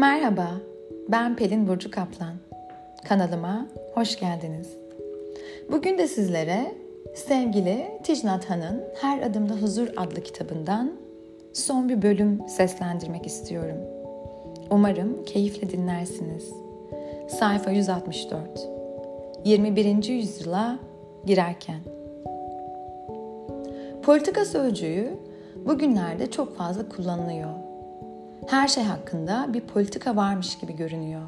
Merhaba, ben Pelin Burcu Kaplan. Kanalıma hoş geldiniz. Bugün de sizlere sevgili Ticnat Han'ın Her Adımda Huzur adlı kitabından son bir bölüm seslendirmek istiyorum. Umarım keyifle dinlersiniz. Sayfa 164 21. yüzyıla girerken Politika sözcüğü bugünlerde çok fazla kullanılıyor. Her şey hakkında bir politika varmış gibi görünüyor.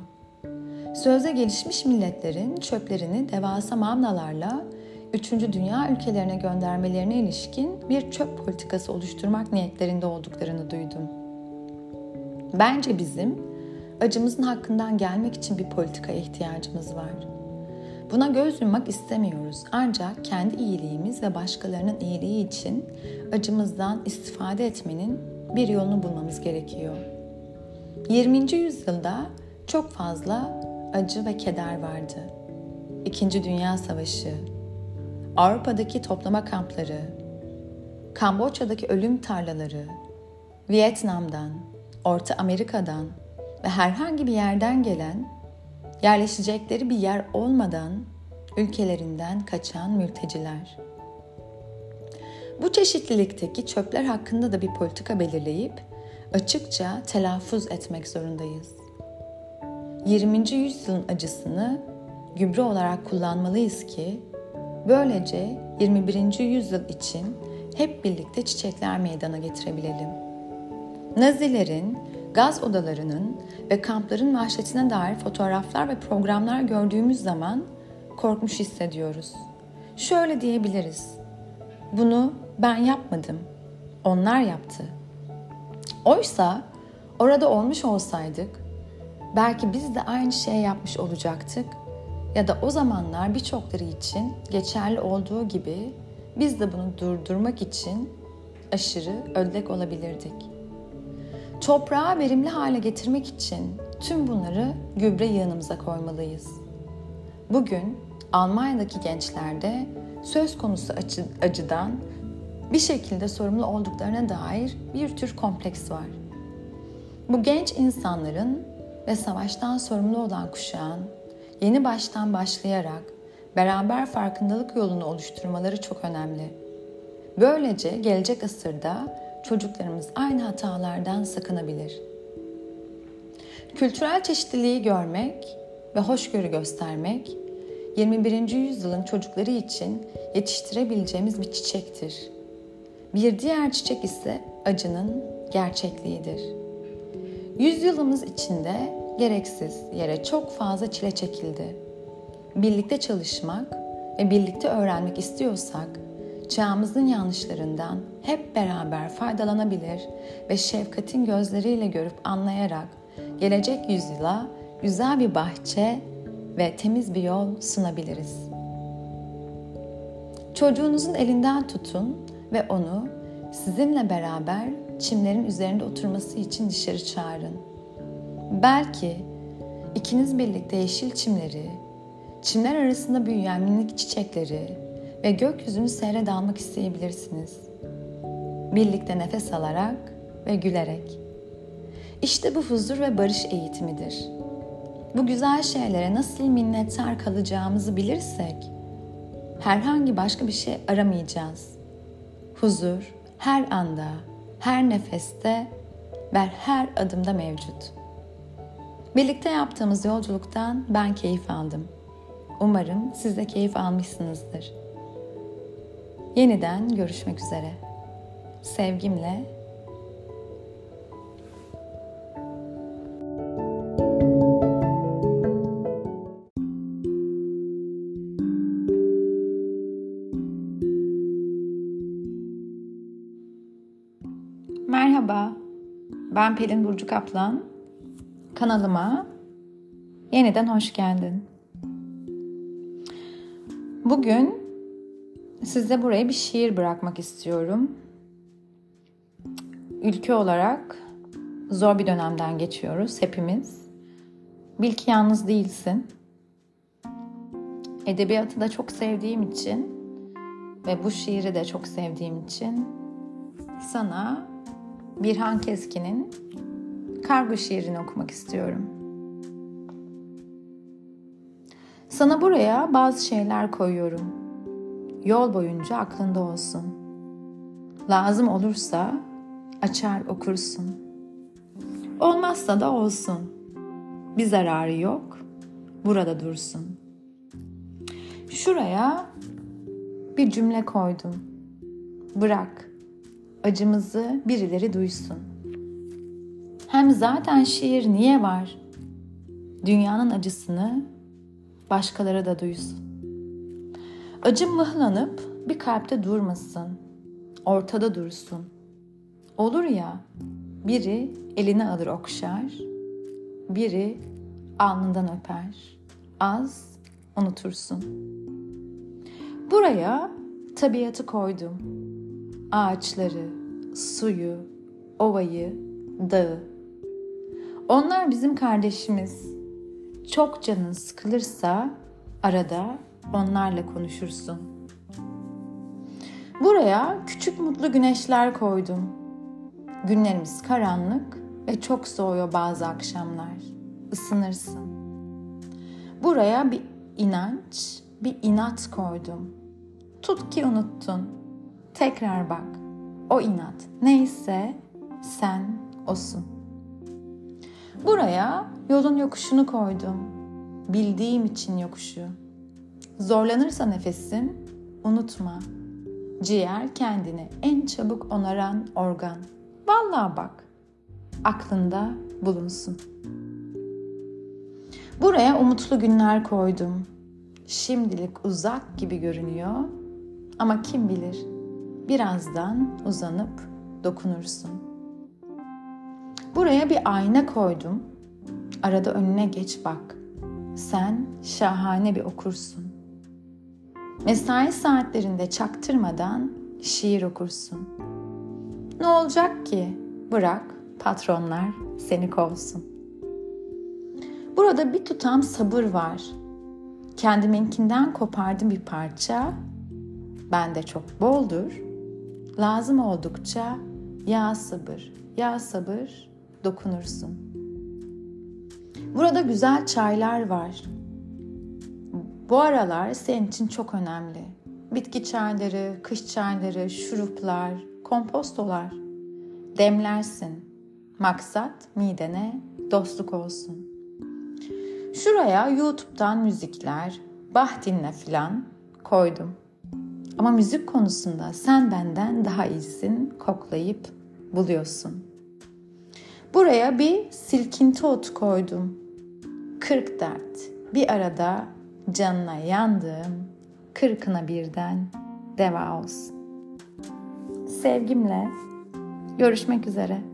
Sözde gelişmiş milletlerin çöplerini devasa mamlalarla 3. dünya ülkelerine göndermelerine ilişkin bir çöp politikası oluşturmak niyetlerinde olduklarını duydum. Bence bizim acımızın hakkından gelmek için bir politikaya ihtiyacımız var. Buna göz yummak istemiyoruz ancak kendi iyiliğimiz ve başkalarının iyiliği için acımızdan istifade etmenin bir yolunu bulmamız gerekiyor. 20. yüzyılda çok fazla acı ve keder vardı. İkinci Dünya Savaşı, Avrupa'daki toplama kampları, Kamboçya'daki ölüm tarlaları, Vietnam'dan, Orta Amerika'dan ve herhangi bir yerden gelen, yerleşecekleri bir yer olmadan ülkelerinden kaçan mülteciler. Bu çeşitlilikteki çöpler hakkında da bir politika belirleyip açıkça telaffuz etmek zorundayız. 20. yüzyılın acısını gübre olarak kullanmalıyız ki böylece 21. yüzyıl için hep birlikte çiçekler meydana getirebilelim. Nazilerin gaz odalarının ve kampların vahşetine dair fotoğraflar ve programlar gördüğümüz zaman korkmuş hissediyoruz. Şöyle diyebiliriz. Bunu ben yapmadım. Onlar yaptı. Oysa orada olmuş olsaydık belki biz de aynı şeyi yapmış olacaktık ya da o zamanlar birçokları için geçerli olduğu gibi biz de bunu durdurmak için aşırı ödlek olabilirdik. Toprağı verimli hale getirmek için tüm bunları gübre yığınımıza koymalıyız. Bugün Almanya'daki gençlerde söz konusu acı, acıdan bir şekilde sorumlu olduklarına dair bir tür kompleks var. Bu genç insanların ve savaştan sorumlu olan kuşağın yeni baştan başlayarak beraber farkındalık yolunu oluşturmaları çok önemli. Böylece gelecek asırda çocuklarımız aynı hatalardan sakınabilir. Kültürel çeşitliliği görmek ve hoşgörü göstermek 21. yüzyılın çocukları için yetiştirebileceğimiz bir çiçektir. Bir diğer çiçek ise acının gerçekliğidir. Yüzyılımız içinde gereksiz yere çok fazla çile çekildi. Birlikte çalışmak ve birlikte öğrenmek istiyorsak çağımızın yanlışlarından hep beraber faydalanabilir ve şefkatin gözleriyle görüp anlayarak gelecek yüzyıla güzel bir bahçe ve temiz bir yol sunabiliriz. Çocuğunuzun elinden tutun ve onu sizinle beraber çimlerin üzerinde oturması için dışarı çağırın. Belki ikiniz birlikte yeşil çimleri, çimler arasında büyüyen minik çiçekleri ve gökyüzünü seyre dalmak isteyebilirsiniz. Birlikte nefes alarak ve gülerek. İşte bu huzur ve barış eğitimidir. Bu güzel şeylere nasıl minnettar kalacağımızı bilirsek herhangi başka bir şey aramayacağız. Huzur her anda, her nefeste ve her adımda mevcut. Birlikte yaptığımız yolculuktan ben keyif aldım. Umarım siz de keyif almışsınızdır. Yeniden görüşmek üzere. Sevgimle Merhaba, ben Pelin Burcu Kaplan. Kanalıma yeniden hoş geldin. Bugün size buraya bir şiir bırakmak istiyorum. Ülke olarak zor bir dönemden geçiyoruz hepimiz. Bil ki yalnız değilsin. Edebiyatı da çok sevdiğim için ve bu şiiri de çok sevdiğim için sana Birhan Keskin'in kargo şiirini okumak istiyorum. Sana buraya bazı şeyler koyuyorum. Yol boyunca aklında olsun. Lazım olursa açar okursun. Olmazsa da olsun. Bir zararı yok. Burada dursun. Şuraya bir cümle koydum. Bırak. Acımızı birileri duysun. Hem zaten şiir niye var? Dünyanın acısını başkaları da duysun. Acım mıhlanıp bir kalpte durmasın. Ortada dursun. Olur ya, biri eline alır okşar, biri alnından öper. Az unutursun. Buraya tabiatı koydum. Ağaçları, suyu, ovayı, dağı. Onlar bizim kardeşimiz. Çok canın sıkılırsa arada onlarla konuşursun. Buraya küçük mutlu güneşler koydum. Günlerimiz karanlık ve çok soğuyor bazı akşamlar. Isınırsın. Buraya bir inanç, bir inat koydum. Tut ki unuttun. Tekrar bak. O inat neyse sen osun. Buraya yolun yokuşunu koydum. Bildiğim için yokuşu. Zorlanırsa nefesin unutma. Ciğer kendini en çabuk onaran organ. Vallahi bak. Aklında bulunsun. Buraya umutlu günler koydum. Şimdilik uzak gibi görünüyor ama kim bilir birazdan uzanıp dokunursun. Buraya bir ayna koydum. Arada önüne geç bak. Sen şahane bir okursun. Mesai saatlerinde çaktırmadan şiir okursun. Ne olacak ki? Bırak patronlar seni kovsun. Burada bir tutam sabır var. Kendiminkinden kopardım bir parça. Bende çok boldur. Lazım oldukça ya sabır, ya sabır dokunursun. Burada güzel çaylar var. Bu aralar senin için çok önemli. Bitki çayları, kış çayları, şuruplar, kompostolar. Demlersin. Maksat midene dostluk olsun. Şuraya YouTube'dan müzikler, bah dinle filan koydum. Ama müzik konusunda sen benden daha iyisin koklayıp buluyorsun. Buraya bir silkinti ot koydum. Kırk dert bir arada canına yandığım kırkına birden deva olsun. Sevgimle görüşmek üzere.